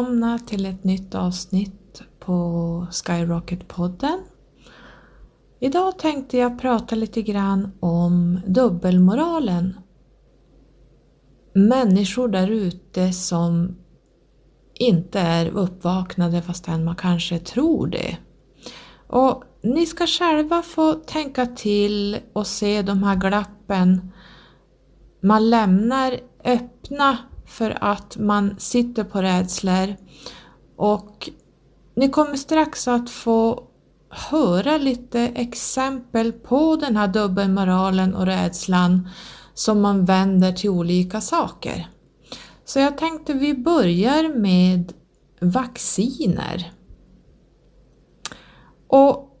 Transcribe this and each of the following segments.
välkomna till ett nytt avsnitt på Skyrocket-podden. Idag tänkte jag prata lite grann om dubbelmoralen. Människor där ute som inte är uppvaknade fastän man kanske tror det. Och ni ska själva få tänka till och se de här glappen man lämnar öppna för att man sitter på rädslor och ni kommer strax att få höra lite exempel på den här dubbelmoralen och rädslan som man vänder till olika saker. Så jag tänkte vi börjar med vacciner. Och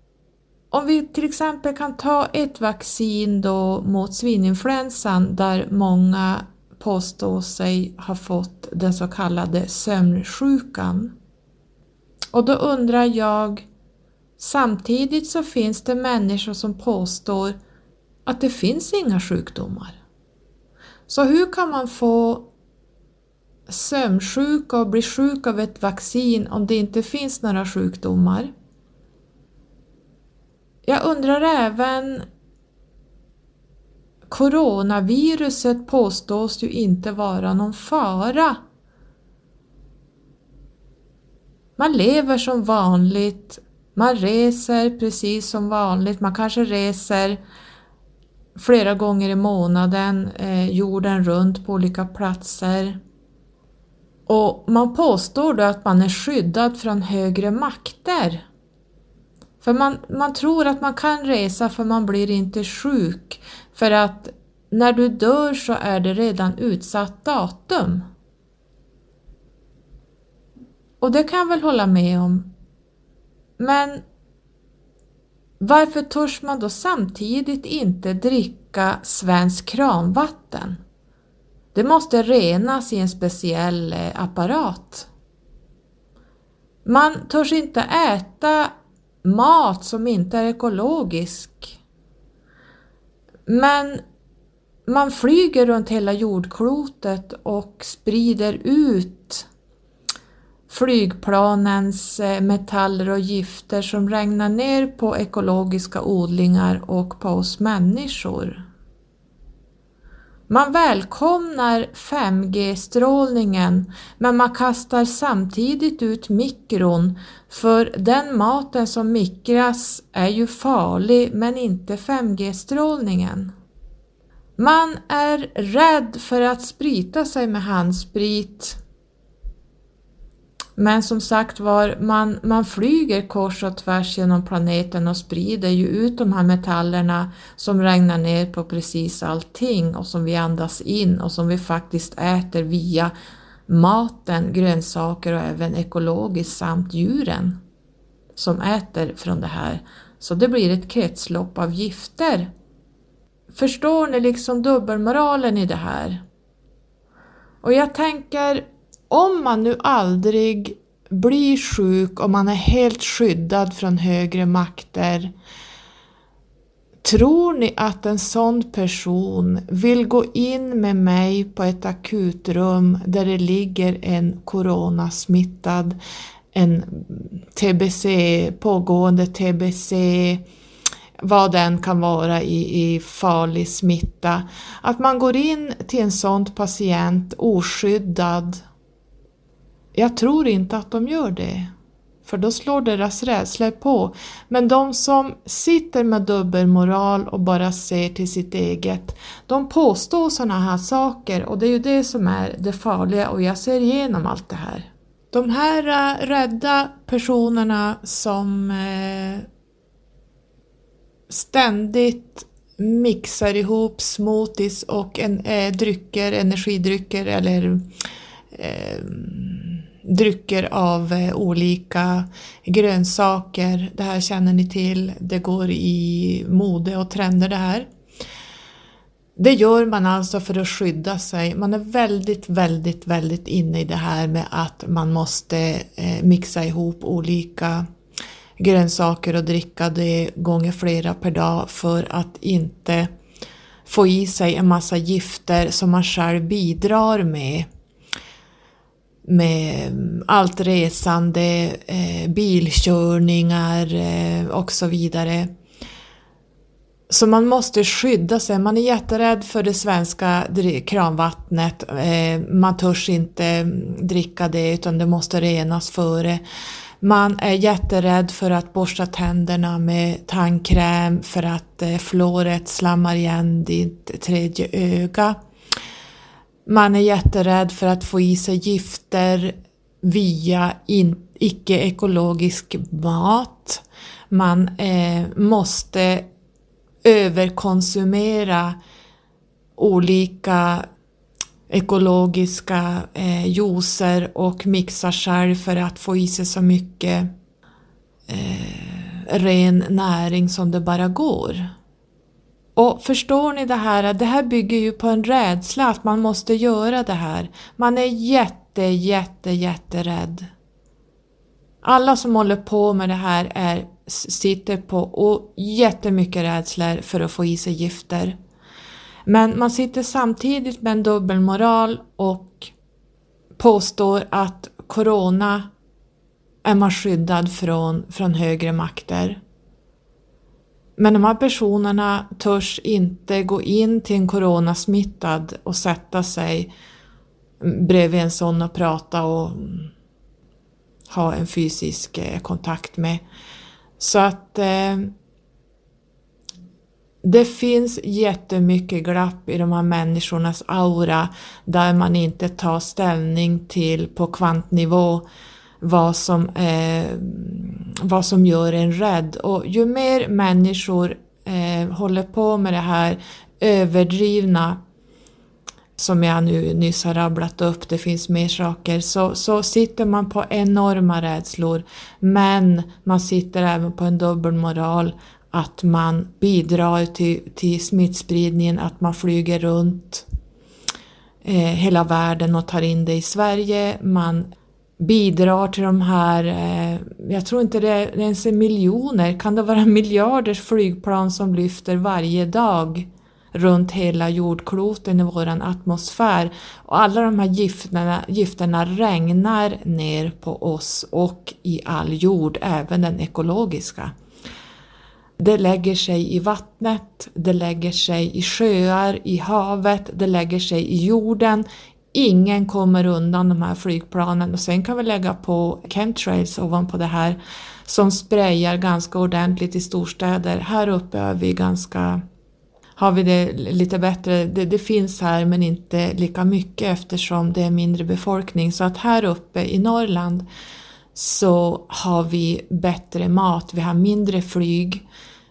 om vi till exempel kan ta ett vaccin då mot svininfluensan där många påstår sig ha fått den så kallade sömnsjukan. Och då undrar jag, samtidigt så finns det människor som påstår att det finns inga sjukdomar. Så hur kan man få sömnsjuka och bli sjuk av ett vaccin om det inte finns några sjukdomar? Jag undrar även Coronaviruset påstås ju inte vara någon fara. Man lever som vanligt, man reser precis som vanligt, man kanske reser flera gånger i månaden eh, jorden runt på olika platser. Och man påstår då att man är skyddad från högre makter. För man, man tror att man kan resa för man blir inte sjuk. För att när du dör så är det redan utsatt datum. Och det kan jag väl hålla med om. Men varför törs man då samtidigt inte dricka svensk kranvatten? Det måste renas i en speciell eh, apparat. Man törs inte äta mat som inte är ekologisk. Men man flyger runt hela jordklotet och sprider ut flygplanens eh, metaller och gifter som regnar ner på ekologiska odlingar och på oss människor. Man välkomnar 5G-strålningen men man kastar samtidigt ut mikron för den maten som mikras är ju farlig men inte 5G-strålningen. Man är rädd för att sprita sig med handsprit men som sagt var, man, man flyger kors och tvärs genom planeten och sprider ju ut de här metallerna som regnar ner på precis allting och som vi andas in och som vi faktiskt äter via maten, grönsaker och även ekologiskt samt djuren som äter från det här. Så det blir ett kretslopp av gifter. Förstår ni liksom dubbelmoralen i det här? Och jag tänker om man nu aldrig blir sjuk och man är helt skyddad från högre makter, tror ni att en sån person vill gå in med mig på ett akutrum där det ligger en coronasmittad, en TBC, pågående TBC, vad den kan vara i, i farlig smitta. Att man går in till en sån patient oskyddad jag tror inte att de gör det, för då slår deras rädslor på. Men de som sitter med dubbelmoral och bara ser till sitt eget, de påstår sådana här saker och det är ju det som är det farliga och jag ser igenom allt det här. De här äh, rädda personerna som äh, ständigt mixar ihop smoothies och en, äh, drycker, energidrycker eller eh, drycker av eh, olika grönsaker. Det här känner ni till, det går i mode och trender det här. Det gör man alltså för att skydda sig. Man är väldigt, väldigt, väldigt inne i det här med att man måste eh, mixa ihop olika grönsaker och dricka det gånger flera per dag för att inte få i sig en massa gifter som man själv bidrar med med mm, allt resande, eh, bilkörningar eh, och så vidare. Så man måste skydda sig. Man är jätterädd för det svenska kranvattnet. Eh, man törs inte mm, dricka det utan det måste renas före. Man är jätterädd för att borsta tänderna med tandkräm för att eh, fluoret slammar igen ditt tredje öga. Man är jätterädd för att få i sig gifter via icke-ekologisk mat. Man eh, måste överkonsumera olika ekologiska eh, juicer och mixa själv för att få i sig så mycket eh, ren näring som det bara går. Och förstår ni det här? Det här bygger ju på en rädsla att man måste göra det här. Man är jätte, jätte, jätterädd. Alla som håller på med det här är, sitter på och jättemycket rädslor för att få i sig gifter. Men man sitter samtidigt med en dubbelmoral och påstår att Corona är man skyddad från, från högre makter. Men de här personerna törs inte gå in till en coronasmittad och sätta sig bredvid en sån och prata och ha en fysisk eh, kontakt med. Så att eh, det finns jättemycket glapp i de här människornas aura där man inte tar ställning till på kvantnivå vad som, eh, vad som gör en rädd. Och ju mer människor eh, håller på med det här överdrivna som jag nu nyss har rabblat upp, det finns mer saker, så, så sitter man på enorma rädslor. Men man sitter även på en dubbelmoral att man bidrar till, till smittspridningen, att man flyger runt eh, hela världen och tar in det i Sverige. Man bidrar till de här, eh, jag tror inte det är ens är miljoner, kan det vara miljarders flygplan som lyfter varje dag runt hela jordkloten i våran atmosfär. Och alla de här gifterna, gifterna regnar ner på oss och i all jord, även den ekologiska. Det lägger sig i vattnet, det lägger sig i sjöar, i havet, det lägger sig i jorden. Ingen kommer undan de här flygplanen och sen kan vi lägga på chemtrails ovanpå det här som sprayar ganska ordentligt i storstäder. Här uppe är vi ganska har vi det lite bättre. Det, det, finns här men inte lika mycket eftersom det är mindre befolkning. Så att här uppe i Norrland så har vi bättre mat, vi har mindre flyg,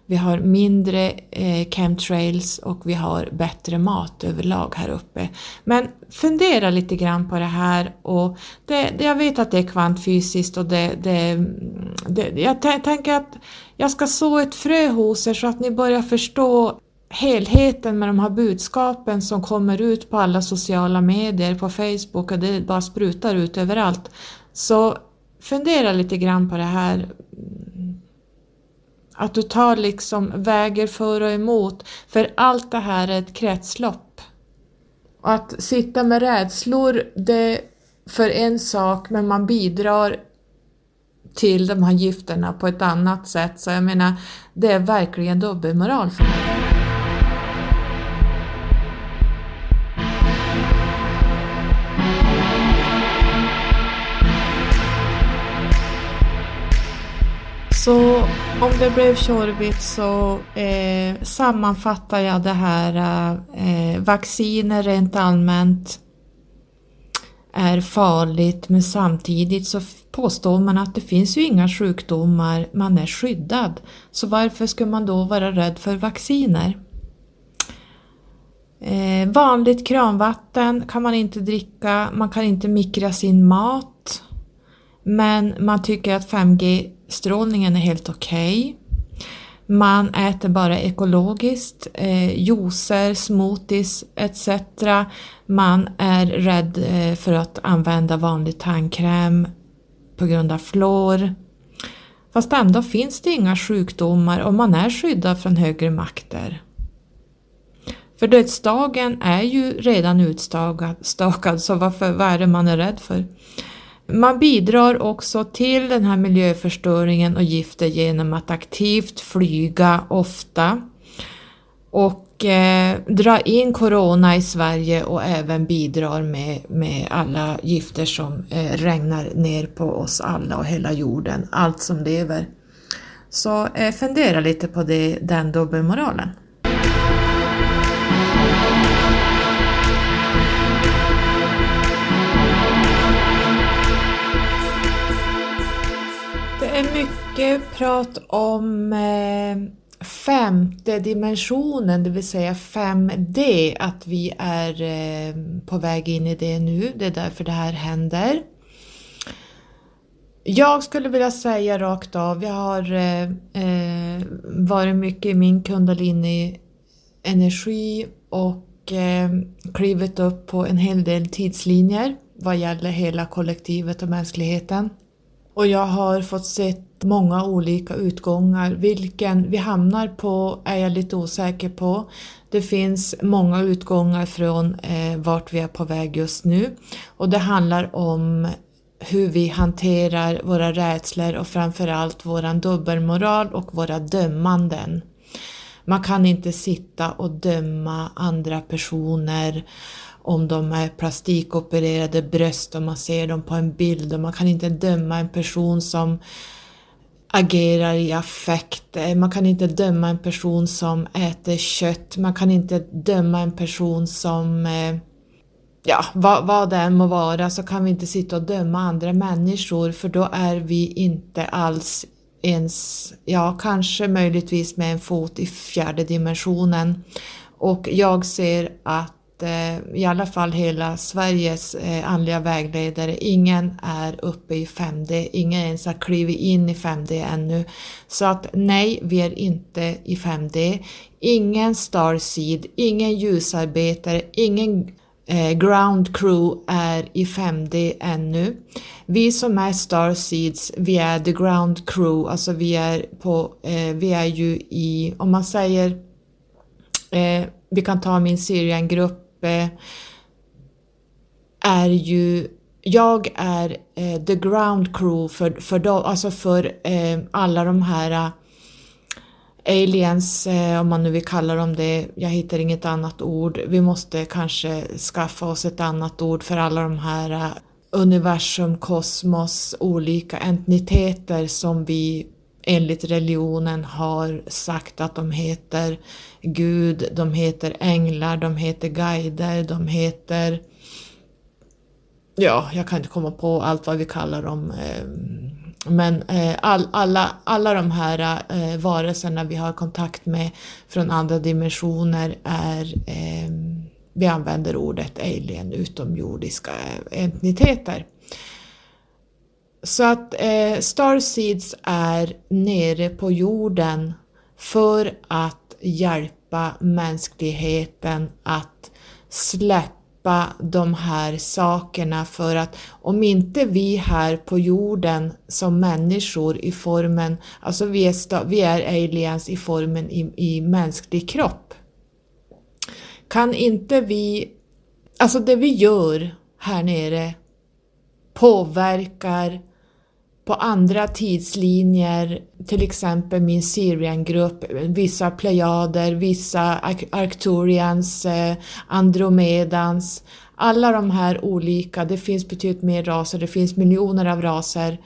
vi har mindre eh, chemtrails och vi har bättre mat överlag här uppe. Men fundera lite grann på det här och det, det jag vet att det är kvantfysiskt och det, det, det jag tänker att jag ska så ett frö hos er så att ni börjar förstå helheten med de här budskapen som kommer ut på alla sociala medier, på Facebook och det bara sprutar ut överallt. Så fundera lite grann på det här att du tar liksom, väger för och emot, för allt det här är ett kretslopp. Att sitta med rädslor, det för en sak, men man bidrar till de här gifterna på ett annat sätt. Så jag menar, det är verkligen dubbelmoral för mig. Om det blev tjorvigt så eh, sammanfattar jag det här. Eh, vacciner rent allmänt är farligt men samtidigt så påstår man att det finns ju inga sjukdomar, man är skyddad. Så varför ska man då vara rädd för vacciner? Eh, vanligt kranvatten kan man inte dricka, man kan inte mikra sin mat. Men man tycker att 5G strålningen är helt okej. Okay. Man äter bara ekologiskt, eh, juicer, smoothies etc. Man är rädd eh, för att använda vanlig tandkräm på grund av fluor. Fast ändå finns det inga sjukdomar och man är skyddad från högre makter. För dödsdagen är ju redan utstakad, så varför, vad är det man är rädd för? Man bidrar också till den här miljöförstöringen och gifter genom att aktivt flyga ofta och eh, dra in corona i Sverige och även bidrar med, med alla gifter som eh, regnar ner på oss alla och hela jorden, allt som lever. Så eh, fundera lite på det, den dubbelmoralen. Mycket prat om eh, femte dimensionen, det vill säga 5D, att vi är eh, på väg in i det nu. Det är därför det här händer. Jag skulle vilja säga rakt av, jag har eh, eh varit mycket i min kundalini energi och eh, klivit upp på en hel del tidslinjer vad gäller hela kollektivet och mänskligheten. Och jag har fått sett många olika utgångar. Vilken vi hamnar på är jag lite osäker på. Det finns många utgångar från eh, vart vi är på väg just nu och det handlar om hur vi hanterar våra rädslor och framförallt våran dubbelmoral och våra dömanden. Man kan inte sitta och döma andra personer om de är plastikopererade bröst och man ser dem på en bild och man kan inte döma en person som agerar i affekt. Eh, man kan inte döma en person som äter kött. Man kan inte döma en person som, eh, ja, vad, vad det än må vara, så kan vi inte sitta och döma andra människor för då är vi inte alls ens, ja, kanske möjligtvis med en fot i fjärde dimensionen. Och jag ser att Eh, i alla fall hela Sveriges eh, andliga vägledare, ingen är uppe i 5D, ingen ens har klivit in i 5D ännu. Så att nej, vi är inte i 5D. Ingen starseed, ingen ljusarbetare, ingen eh, ground crew är i 5D ännu. Vi som är starseeds, vi är the ground crew, alltså vi är på, vi är ju i, om man säger vi kan ta min Syriengrupp uppe är ju jag är eh, the ground crew för, för, dem, alltså för eh, alla de här eh, aliens, eh, om man nu vill kalla dem det. Jag hittar inget annat ord. Vi måste kanske skaffa oss ett annat ord för alla de här eh, universum, kosmos, olika entiteter som vi enligt religionen har sagt att de heter Gud, de heter änglar, de heter guider, de heter Ja, jag kan inte komma på allt vad vi kallar dem. Ehm, men eh, all, alla, alla de här eh, varelserna vi har kontakt med från andra dimensioner är ehm, vi använder ordet alien, utomjordiska eh, entiteter. Så att eh, Starseeds är nere på jorden för att hjälpa mänskligheten att släppa de här sakerna för att om inte vi här på jorden som människor i formen, alltså vi är, vi är aliens i formen i, i mänsklig kropp. Kan inte vi, alltså det vi gör här nere påverkar på andra tidslinjer, till exempel min Sirian-grupp, vissa Plejader, vissa Arcturians, eh, Andromedans, alla de här olika, det finns betydligt mer raser, det finns miljoner av raser.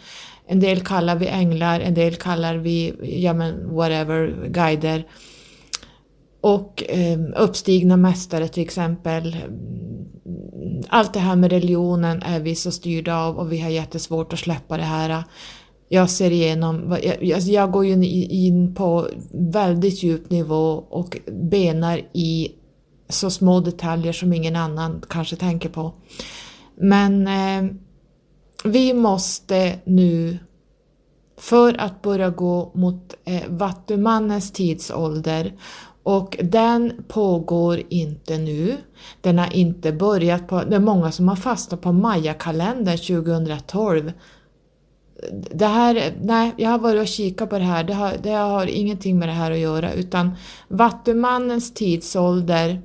En del kallar vi änglar, en del kallar vi, ja men whatever, guider. Och eh, uppstigna mästare till exempel. Allt det här med religionen är vi så styrda av och vi har jättesvårt att släppa det här. Jag ser igenom, jag, alltså jag går ju in på väldigt djup nivå och benar i så små detaljer som ingen annan kanske tänker på. Men eh, vi måste nu för att börja gå mot eh, Vattumannens tidsålder och den pågår inte nu. Den har inte börjat på, det är många som har fastnat på Maya-kalendern 2012. Det här, nej, jag har varit och kikat på det här, det har, det har ingenting med det här att göra utan Vattumannens tidsålder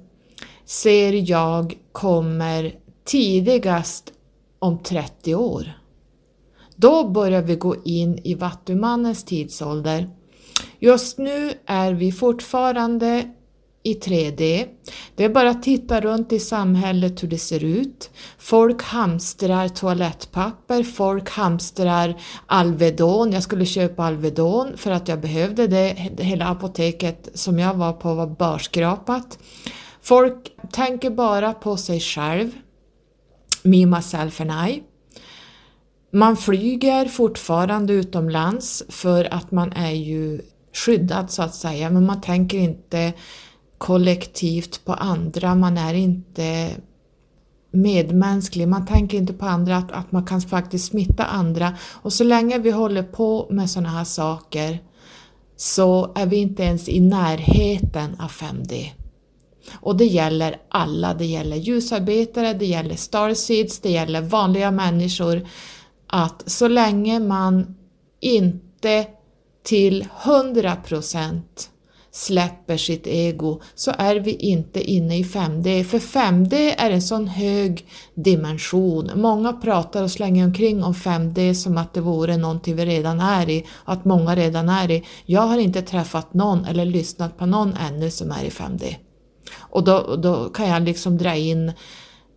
ser jag kommer tidigast om 30 år. Då börjar vi gå in i Vattumannens tidsålder. Just nu är vi fortfarande i 3D. Det är bara att titta runt i samhället hur det ser ut. Folk hamstrar toalettpapper, folk hamstrar Alvedon. Jag skulle köpa Alvedon för att jag behövde det. Hela apoteket som jag var på var börskrapat. Folk tänker bara på sig själv. Me, myself and I. Man flyger fortfarande utomlands för att man är ju skyddad så att säga, men man tänker inte kollektivt på andra, man är inte medmänsklig, man tänker inte på andra, att, att man kan faktiskt smitta andra. Och så länge vi håller på med sådana här saker så är vi inte ens i närheten av 5D. Och det gäller alla, det gäller ljusarbetare, det gäller starseeds, det gäller vanliga människor. Att så länge man inte till 100% släpper sitt ego så är vi inte inne i 5D. För 5D är en sån hög dimension. Många pratar och slänger omkring om 5D som att det vore någonting vi redan är i, att många redan är i. Jag har inte träffat någon eller lyssnat på någon ännu som är i 5D. Och då, då kan jag liksom dra in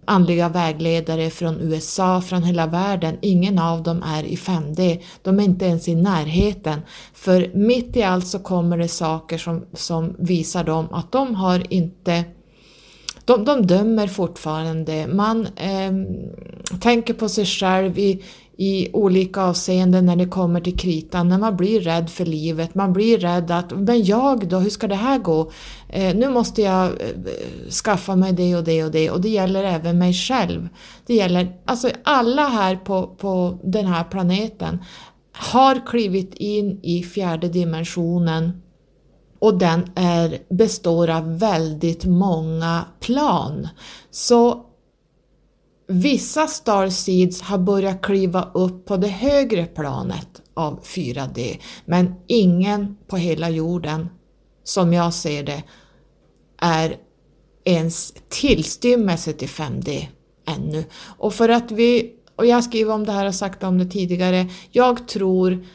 andliga vägledare från USA, från hela världen. Ingen av dem är i 5D. De är inte ens i närheten. För mitt i allt så kommer det saker som, som visar dem att de har inte de, de dömer fortfarande. Man eh, tänker på sig själv i, i olika avseenden när det kommer till kritan, när man blir rädd för livet, man blir rädd att men jag då, hur ska det här gå? Eh, nu måste jag eh, skaffa mig det och det och det och det gäller även mig själv. Det gäller, alltså alla här på, på den här planeten har klivit in i fjärde dimensionen och den är, består av väldigt många plan. Så Vissa starseeds har börjat kliva upp på det högre planet av 4D, men ingen på hela jorden, som jag ser det, är ens tillstymmelse till 5D ännu. Och för att vi, och jag skriver om det här och sagt om det tidigare, jag tror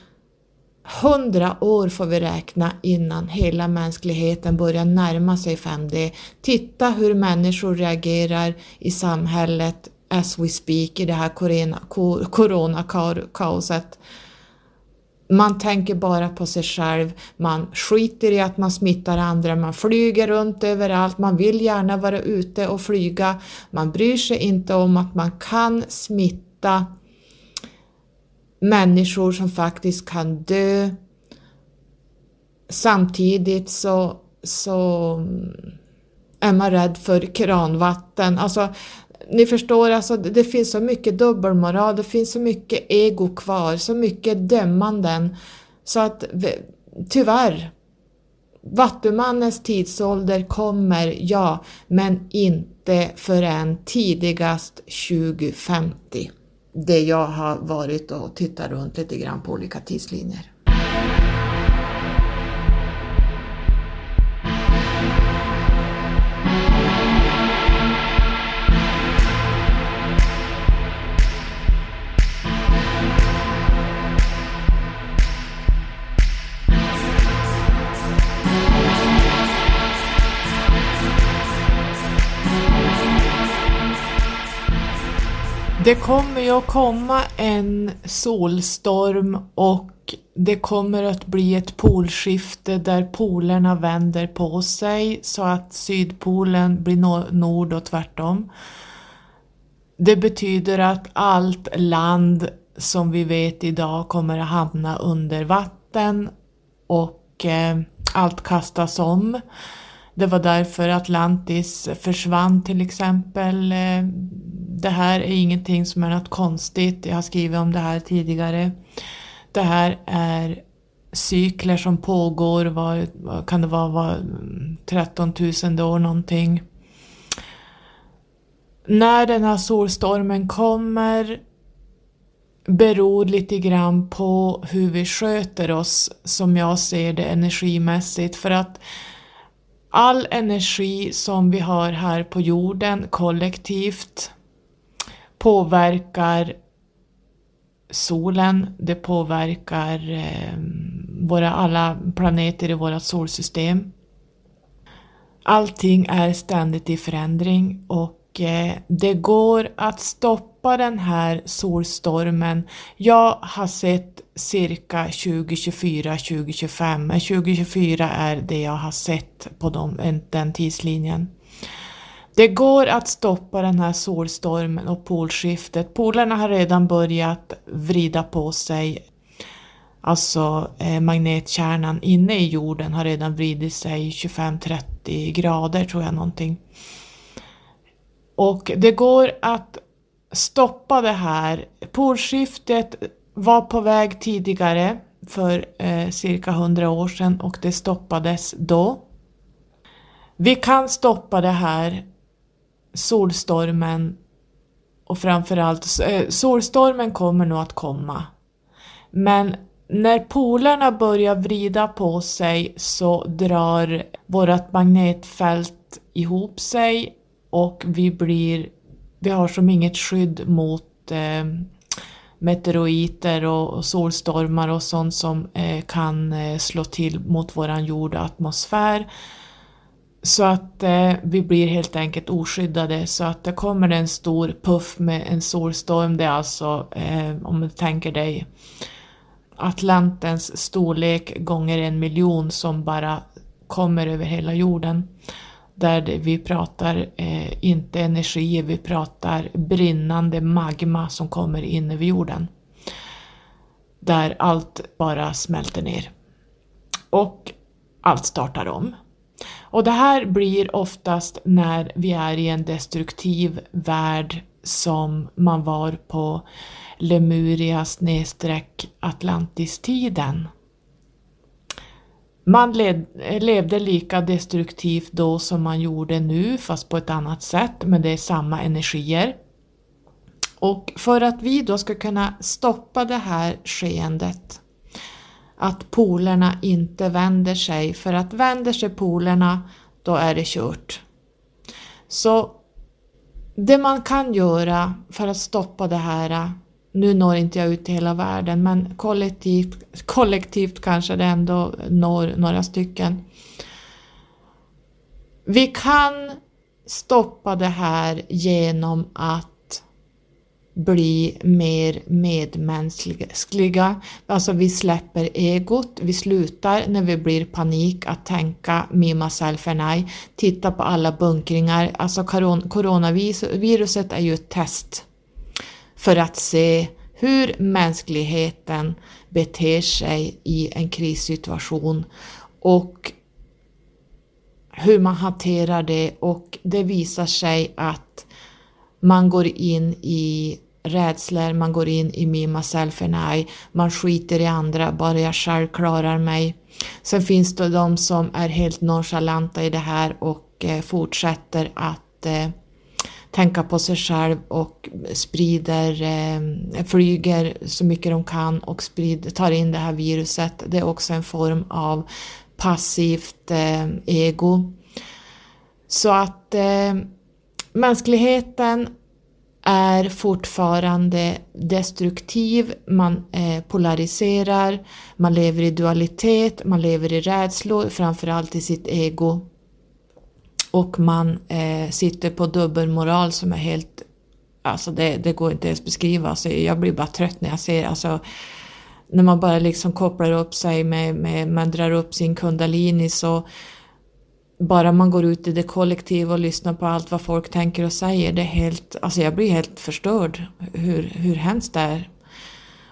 Hundra år får vi räkna innan hela mänskligheten börjar närma sig 5D. Titta hur människor reagerar i samhället as we speak i det här coronakaoset. Man tänker bara på sig själv, man skiter i att man smittar andra, man flyger runt överallt, man vill gärna vara ute och flyga, man bryr sig inte om att man kan smitta människor som faktiskt kan dö. Samtidigt så, så mm, är man rädd för kranvatten. Alltså, ni förstår, alltså, det finns så mycket dubbelmoral, det finns så mycket ego kvar, så mycket dömanden. Så att tyvärr, Vattumannens tidsålder kommer, ja, men inte förrän tidigast 2050. Det jag har varit och tittat runt lite grann på olika tidslinjer. Det kommer ju att komma en solstorm och det kommer att bli ett polskifte där polerna vänder på sig så att Sydpolen blir nord och tvärtom. Det betyder att allt land som vi vet idag kommer att hamna under vatten och eh, allt kastas om. Det var därför Atlantis försvann till exempel. Eh, det här är ingenting som är något konstigt, jag har skrivit om det här tidigare. Det här är cykler som pågår, vad, kan det vara, var 13 000 år någonting. När den här solstormen kommer beror lite grann på hur vi sköter oss som jag ser det energimässigt för att all energi som vi har här på jorden kollektivt påverkar solen, det påverkar eh, våra, alla planeter i vårt solsystem. Allting är ständigt i förändring och eh, det går att stoppa den här solstormen. Jag har sett cirka 2024, 2025, men 2024 är det jag har sett på de, den tidslinjen. Det går att stoppa den här solstormen och polskiftet. Polerna har redan börjat vrida på sig. Alltså eh, magnetkärnan inne i jorden har redan vridit sig 25-30 grader tror jag någonting. Och det går att stoppa det här. Polskiftet var på väg tidigare för eh, cirka 100 år sedan och det stoppades då. Vi kan stoppa det här solstormen och framförallt eh, solstormen kommer nog att komma. Men när polerna börjar vrida på sig så drar vårt magnetfält ihop sig och vi blir, vi har som inget skydd mot eh, meteoriter och, solstormar och sånt som eh, kan eh, slå till mot våran jord och atmosfär. Så att eh, vi blir helt enkelt oskyddade så att det kommer en stor puff med en solstorm, det är alltså eh, om du tänker dig Atlantens storlek gånger en miljon som bara kommer över hela jorden. Där vi pratar eh, inte energi, vi pratar brinnande magma som kommer in över jorden. Där allt bara smälter ner. Och allt startar om. Och det här blir oftast när vi är i en destruktiv värld som man var på Lemuria snedstreck Atlantis-tiden. Man led, levde lika destruktivt då som man gjorde nu fast på ett annat sätt men det är samma energier. Och för att vi då ska kunna stoppa det här skeendet att polerna inte vänder sig, för att vänder sig polerna då är det kört. Så det man kan göra för att stoppa det här, nu når inte jag ut till hela världen, men kollektivt, kollektivt kanske det ändå når några stycken. Vi kan stoppa det här genom att bli mer medmänskliga. Alltså vi släpper egot, vi slutar när vi blir panik att tänka me, myself and I, titta på alla bunkringar. Alltså coronaviruset är ju ett test för att se hur mänskligheten beter sig i en krissituation och hur man hanterar det och det visar sig att man går in i rädslor, man går in i me, myself and I, man skiter i andra, bara jag själv klarar mig. Sen finns det de som är helt nonchalanta i det här och eh, fortsätter att eh, tänka på sig själv och sprider, eh, flyger så mycket de kan och sprider, tar in det här viruset. Det är också en form av passivt eh, ego. Så att eh, mänskligheten är fortfarande destruktiv, man eh, polariserar, man lever i dualitet, man lever i rädslor, framförallt i sitt ego. Och man eh, sitter på dubbelmoral som är helt, alltså det, det går inte ens beskriva, alltså jag blir bara trött när jag ser, alltså när man bara liksom kopplar upp sig med, med man drar upp sin kundalini så bara man går ut i det kollektiva och lyssnar på allt vad folk tänker och säger, det är helt, alltså jag blir helt förstörd hur, hur hemskt det är.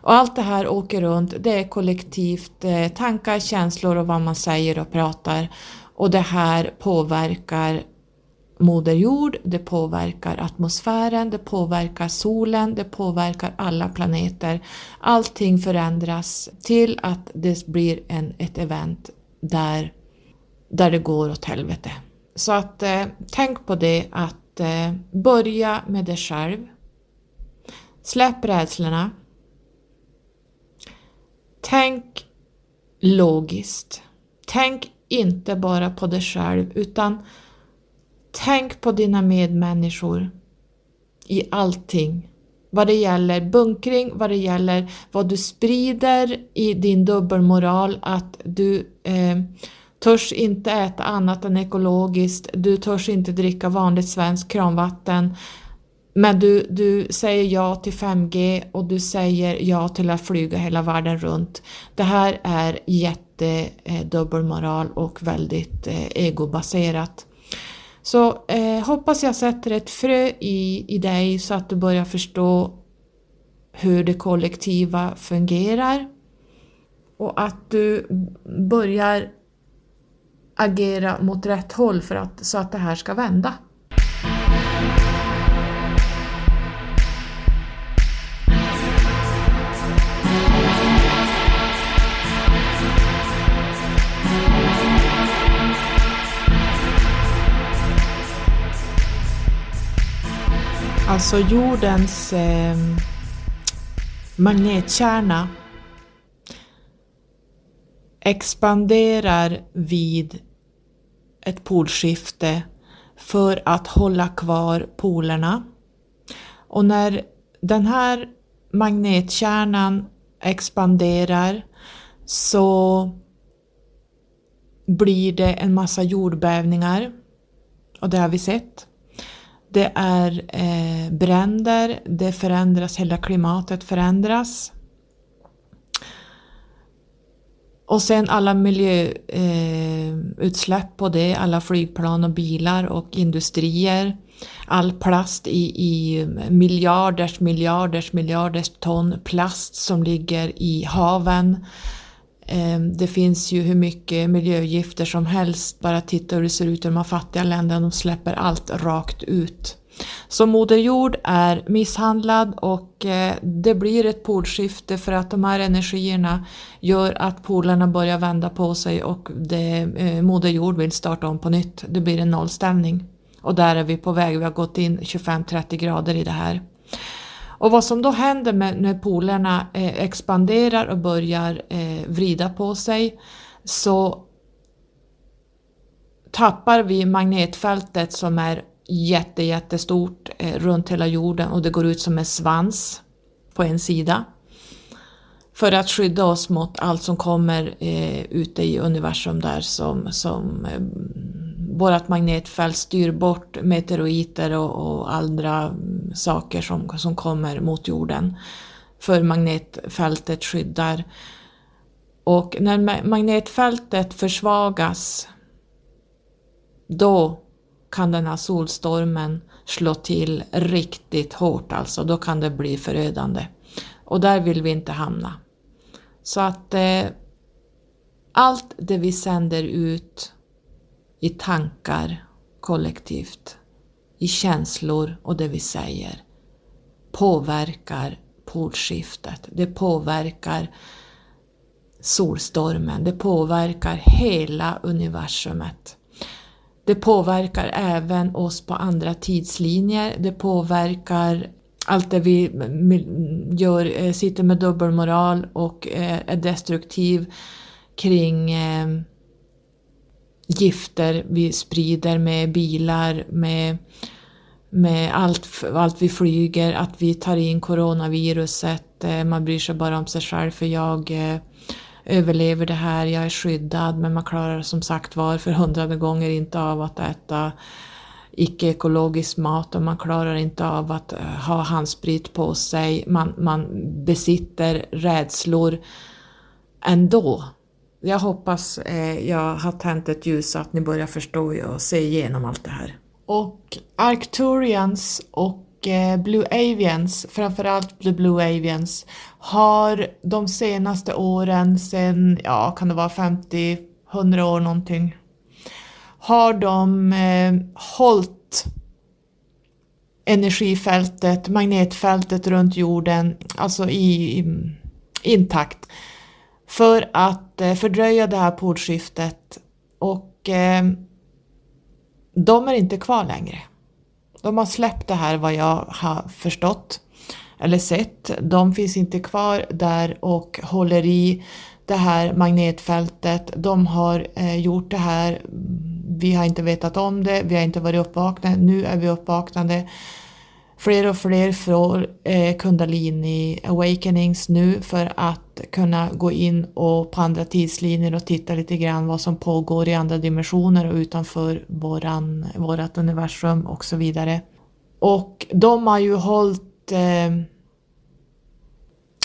Och allt det här åker runt, det är kollektivt, eh, tankar, känslor och vad man säger och pratar. Och det här påverkar Moder Jord, det påverkar atmosfären, det påverkar solen, det påverkar alla planeter. Allting förändras till att det blir en, ett event där där det går åt helvete. Så att eh, tänk på det att eh, börja med dig själv. Släpp rädslorna. Tänk logiskt. Tänk inte bara på dig själv utan tänk på dina medmänniskor i allting. Vad det gäller bunkring, vad det gäller vad du sprider i din dubbelmoral, att du eh, törs inte äta annat än ekologiskt, du törs inte dricka vanligt svenskt kranvatten, men du, du säger ja till 5G och du säger ja till att flyga hela världen runt. Det här är jätte eh, dubbelmoral och väldigt eh, egobaserat. Så eh, hoppas jag sätter ett frö i, i dig så att du börjar förstå hur det kollektiva fungerar och att du börjar agera mot rätt håll för att, så att det här ska vända. Alltså jordens eh, magnetkärna expanderar vid ett polskifte för att hålla kvar polerna. Och när den här magnetkärnan expanderar så blir det en massa jordbävningar och det har vi sett. Det är eh, bränder, det förändras, hela klimatet förändras. Och sen alla miljöutsläpp eh, på det, alla flygplan och bilar och industrier. All plast i, i miljarders, miljarders, miljarders ton plast som ligger i haven. Eh, det finns ju hur mycket miljögifter som helst, bara titta hur det ser ut i de här fattiga länderna, de släpper allt rakt ut. Så Moder Jord är misshandlad och eh, det blir ett polskifte för att de här energierna gör att polerna börjar vända på sig och det, eh, Moder Jord vill starta om på nytt. Det blir en nollställning. Och där är vi på väg, vi har gått in 25-30 grader i det här. Och vad som då händer med, när polerna eh, expanderar och börjar eh, vrida på sig så tappar vi magnetfältet som är jätte, jättestort eh, runt hela jorden och det går ut som en svans på en sida. För att skydda oss mot allt som kommer eh, ute i universum där som, som eh, vårt magnetfält styr bort meteoriter och, och andra saker som, som kommer mot jorden. För magnetfältet skyddar. Och när magnetfältet försvagas då kan den här solstormen slå till riktigt hårt alltså, då kan det bli förödande. Och där vill vi inte hamna. Så att eh, allt det vi sänder ut i tankar kollektivt, i känslor och det vi säger påverkar polskiftet. Det påverkar solstormen, det påverkar hela universumet. Det påverkar även oss på andra tidslinjer, det påverkar allt det vi gör, eh, sitter med dubbelmoral och eh, är destruktiv kring eh, gifter vi sprider med bilar, med, med allt, allt vi flyger, att vi tar in coronaviruset, man bryr sig bara om sig själv för jag överlever det här, jag är skyddad men man klarar som sagt var för hundrade gånger inte av att äta icke-ekologisk mat och man klarar inte av att eh, ha handsprit på sig. Man, man besitter rädslor ändå. Jag hoppas eh, jag har tänt ett ljus så att ni börjar förstå och se igenom allt det här. Och Arcturians och Eh, Blue Avians, framförallt The Blue Avians, har de senaste åren, sen, ja kan det vara 50, 100 år någonting, har de eh, hållit energifältet, magnetfältet runt jorden, alltså i, i intakt för att eh, fördröja det här polskiftet och eh, de är inte kvar längre. De har släppt det här vad jag har förstått eller sett. De finns inte kvar där och håller i det här magnetfältet. De har eh, gjort det här. Vi har inte vetat om det, vi har inte varit uppvaknade. Nu är vi uppvaknade. Fler och fler får eh, kundalini awakenings nu för att kunna gå in och på andra tidslinjer och titta lite grann vad som pågår i andra dimensioner och utanför våran, vårat universum och så vidare. Och de har ju hållit eh,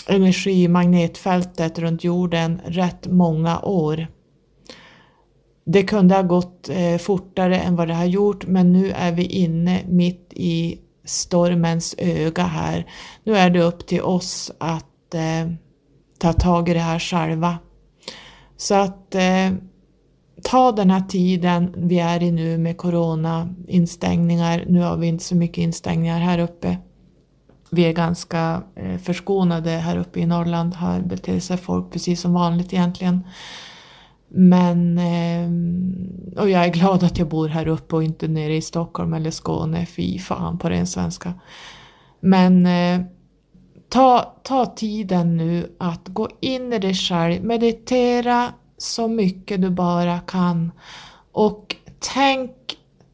energimagnetfältet runt jorden rätt många år. Det kunde ha gått eh, fortare än vad det har gjort men nu är vi inne mitt i stormens öga här. Nu är det upp till oss att eh, ta tag i det här själva. Så att eh, ta den här tiden vi är i nu med corona-instängningar. Nu har vi inte så mycket instängningar här uppe vi är ganska eh, förskonade här uppe i Norrland. Här beter sig folk precis som vanligt egentligen. Men, ehm, och jag är glad att jag bor här uppe och inte nere i Stockholm eller Skåne. Fy fan på ren svenska. Men eh, ta, ta tiden nu att gå in i dig själv, meditera så mycket du bara kan och tänk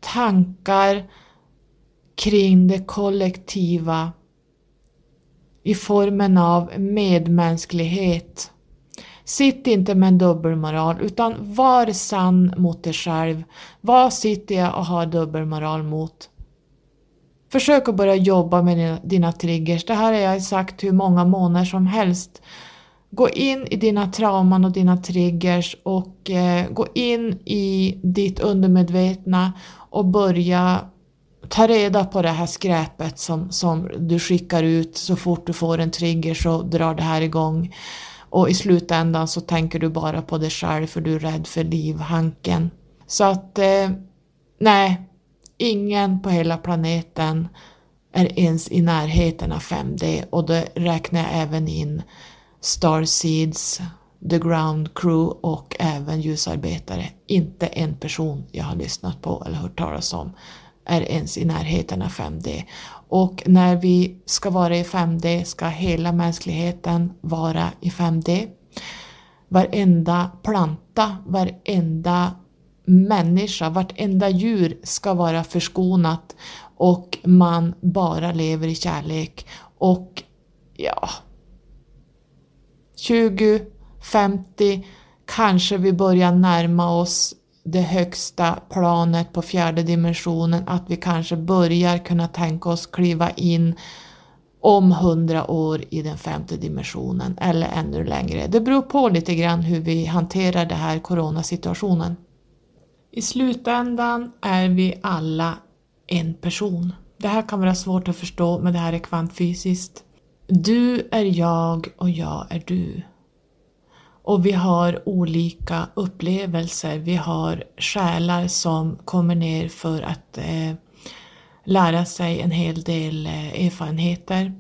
tankar kring det kollektiva i formen av medmänsklighet. Sitt inte med en dubbelmoral utan var sann mot dig själv. Vad sitter jag och har dubbelmoral mot? Försök att börja jobba med dina, triggers. Det här har jag sagt hur många månader som helst. Gå in i dina trauman och dina triggers och eh, gå in i ditt undermedvetna och börja ta reda på det här skräpet som, som du skickar ut så fort du får en trigger så drar det här igång. Och i slutändan så tänker du bara på dig själv för du är rädd för livhanken. Så att, eh, nej, ingen på hela planeten är ens i närheten av 5D och då räknar jag även in Starseeds, The Ground Crew och även ljusarbetare. Inte en person jag har lyssnat på eller hört talas om är ens i närheten av 5D. Och när vi ska vara i 5D ska hela mänskligheten vara i 5D. Varenda planta, varenda människa, vartenda djur ska vara förskonat och man bara lever i kärlek. Och ja, 20, 50, kanske vi börjar närma oss det högsta planet på fjärde dimensionen, att vi kanske börjar kunna tänka oss kliva in om hundra år i den femte dimensionen eller ännu längre. Det beror på lite grann hur vi hanterar den här coronasituationen. I slutändan är vi alla en person. Det här kan vara svårt att förstå men det här är kvantfysiskt. Du är jag och jag är du. Och vi har olika upplevelser. Vi har själar som kommer ner för att eh, lära sig en hel del eh, erfarenheter.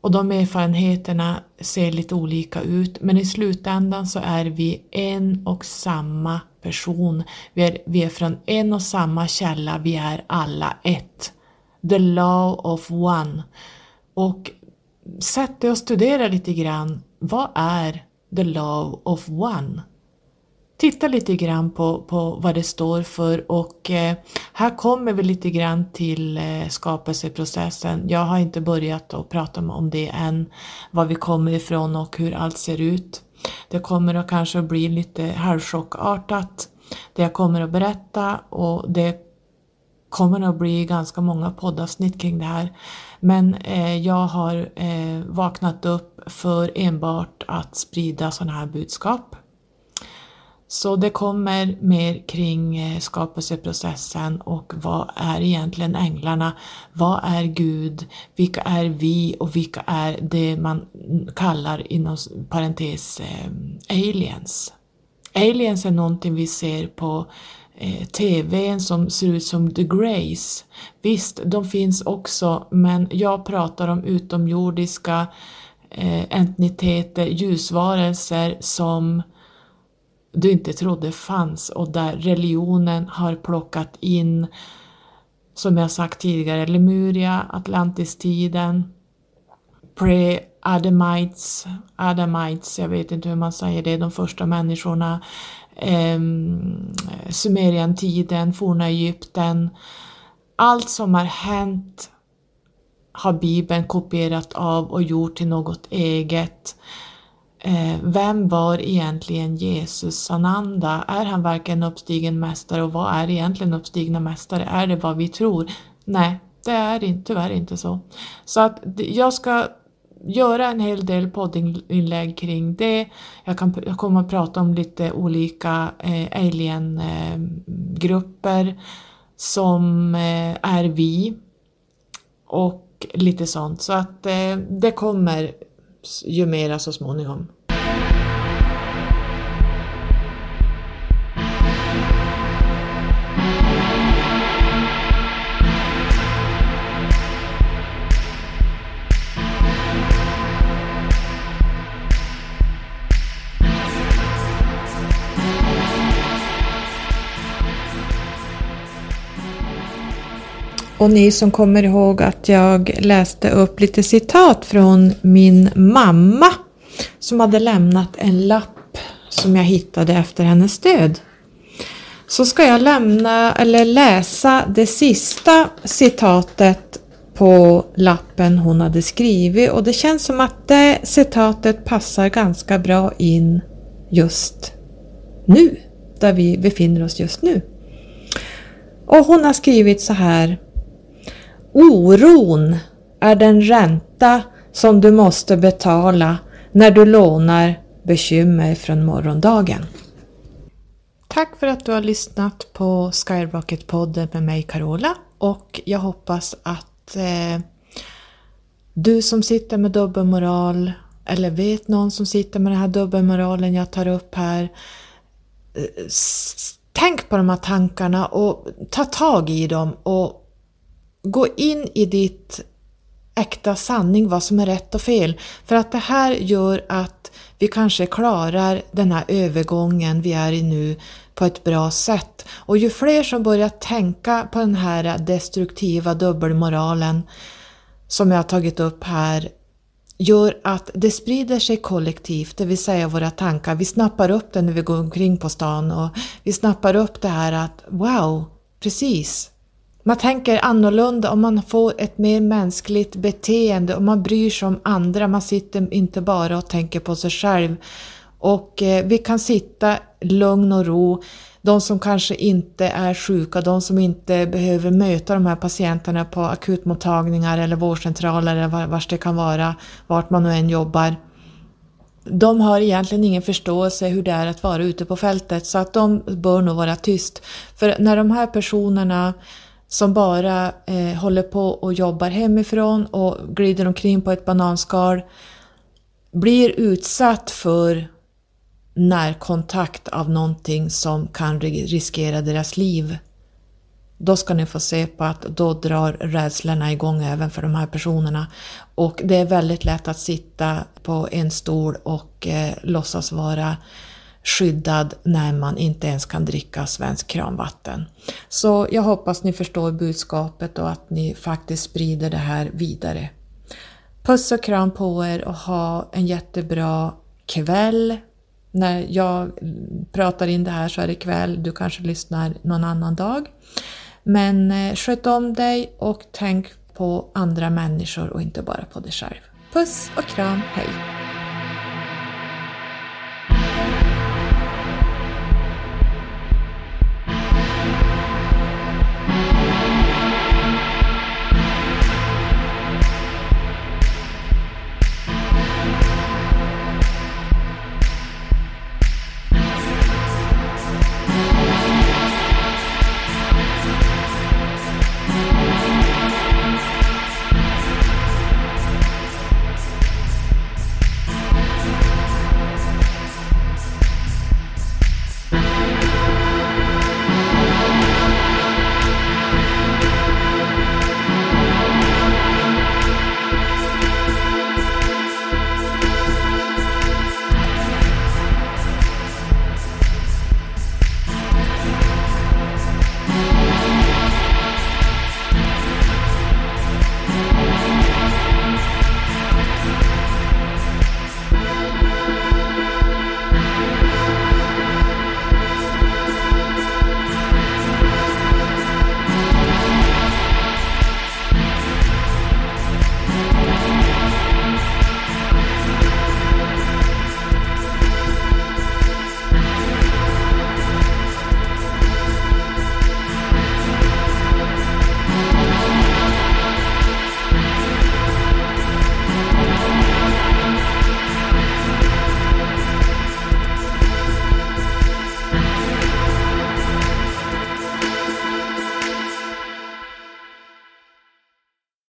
Och de erfarenheterna ser lite olika ut men i slutändan så är vi en och samma person. Vi är, vi är från en och samma källa, vi är alla ett. The law of one. Och sätt dig och studera lite grann. Vad är The Love of One. Titta lite grann på, på vad det står för och eh, här kommer vi lite grann till eh, skapelseprocessen. Jag har inte börjat att prata om det än, var vi kommer ifrån och hur allt ser ut. Det kommer att kanske bli lite halvchockartat det jag kommer att berätta och det kommer att bli ganska många poddavsnitt kring det här. Men eh, jag har eh, vaknat upp för enbart att sprida sådana här budskap. Så det kommer mer kring eh, skapelseprocessen och vad är egentligen änglarna? Vad är Gud? Vilka är vi och vilka är det man kallar inom parentes eh, aliens? Aliens är någonting vi ser på eh, TVn som ser ut som The Grace. Visst, de finns också, men jag pratar om utomjordiska eh, entiteter, ljusvarelser som du inte trodde fanns och där religionen har plockat in, som jag sagt tidigare, Lemuria, Atlantistiden, pre Adamites, Adamites, jag vet inte hur man säger det, de första människorna, eh, Sumerientiden, forna Egypten. Allt som har hänt har Bibeln kopierat av och gjort till något eget. Eh, vem var egentligen Jesus Sananda? Är han verkligen uppstigen mästare och vad är egentligen uppstigna mästare? Är det vad vi tror? Nej, det är inte, tyvärr inte så. Så att jag ska göra en hel del poddinlägg kring det. Jag, kan, jag kommer att prata om lite olika eh, aliengrupper eh, som eh, är vi och lite sånt. Så att eh, det kommer ju mera så småningom. Och ni som kommer ihåg att jag läste upp lite citat från min mamma som hade lämnat en lapp som jag hittade efter hennes död. Så ska jag lämna eller läsa det sista citatet på lappen hon hade skrivit och det känns som att det citatet passar ganska bra in just nu, där vi befinner oss just nu. Och hon har skrivit så här Oron är den ränta som du måste betala när du lånar bekymmer från morgondagen. Tack för att du har lyssnat på Skyrocket-podden med mig Carola och jag hoppas att eh, du som sitter med dubbelmoral eller vet någon som sitter med den här dubbelmoralen jag tar upp här eh, Tänk på de här tankarna och ta tag i dem och gå in i ditt äkta sanning, vad som är rätt och fel. För att det här gör att vi kanske klarar den här övergången vi är i nu på ett bra sätt. Och ju fler som börjar tänka på den här destruktiva dubbelmoralen som jag har tagit upp här gör att det sprider sig kollektivt, det vill säga våra tankar. Vi snappar upp det när vi går omkring på stan och vi snappar upp det här att wow, precis, man tänker annorlunda om man får ett mer mänskligt beteende och man bryr sig om andra. Man sitter inte bara och tänker på sig själv. Och eh, vi kan sitta lugn och ro. De som kanske inte är sjuka, de som inte behöver möta de här patienterna på akutmottagningar eller vårdcentraler eller var det kan vara, vart man nu än jobbar. De har egentligen ingen förståelse hur det är att vara ute på fältet så att de bör nog vara tyst. För när de här personerna som bara eh, håller på och jobbar hemifrån och glider omkring på ett bananskal blir utsatt för närkontakt av någonting som kan riskera deras liv. Då ska ni få se på att då drar rädslorna igång även för de här personerna. Och det är väldigt lätt att sitta på en stol och eh, låtsas vara skyddad när man inte ens kan dricka svensk kranvatten. Så jag hoppas ni förstår budskapet och att ni faktiskt sprider det här vidare. Puss och kram på er och ha en jättebra kväll. När jag pratar in det här så är det kväll, du kanske lyssnar någon annan dag. Men eh, sköt om dig och tänk på andra människor och inte bara på dig själv. Puss och kram, hej!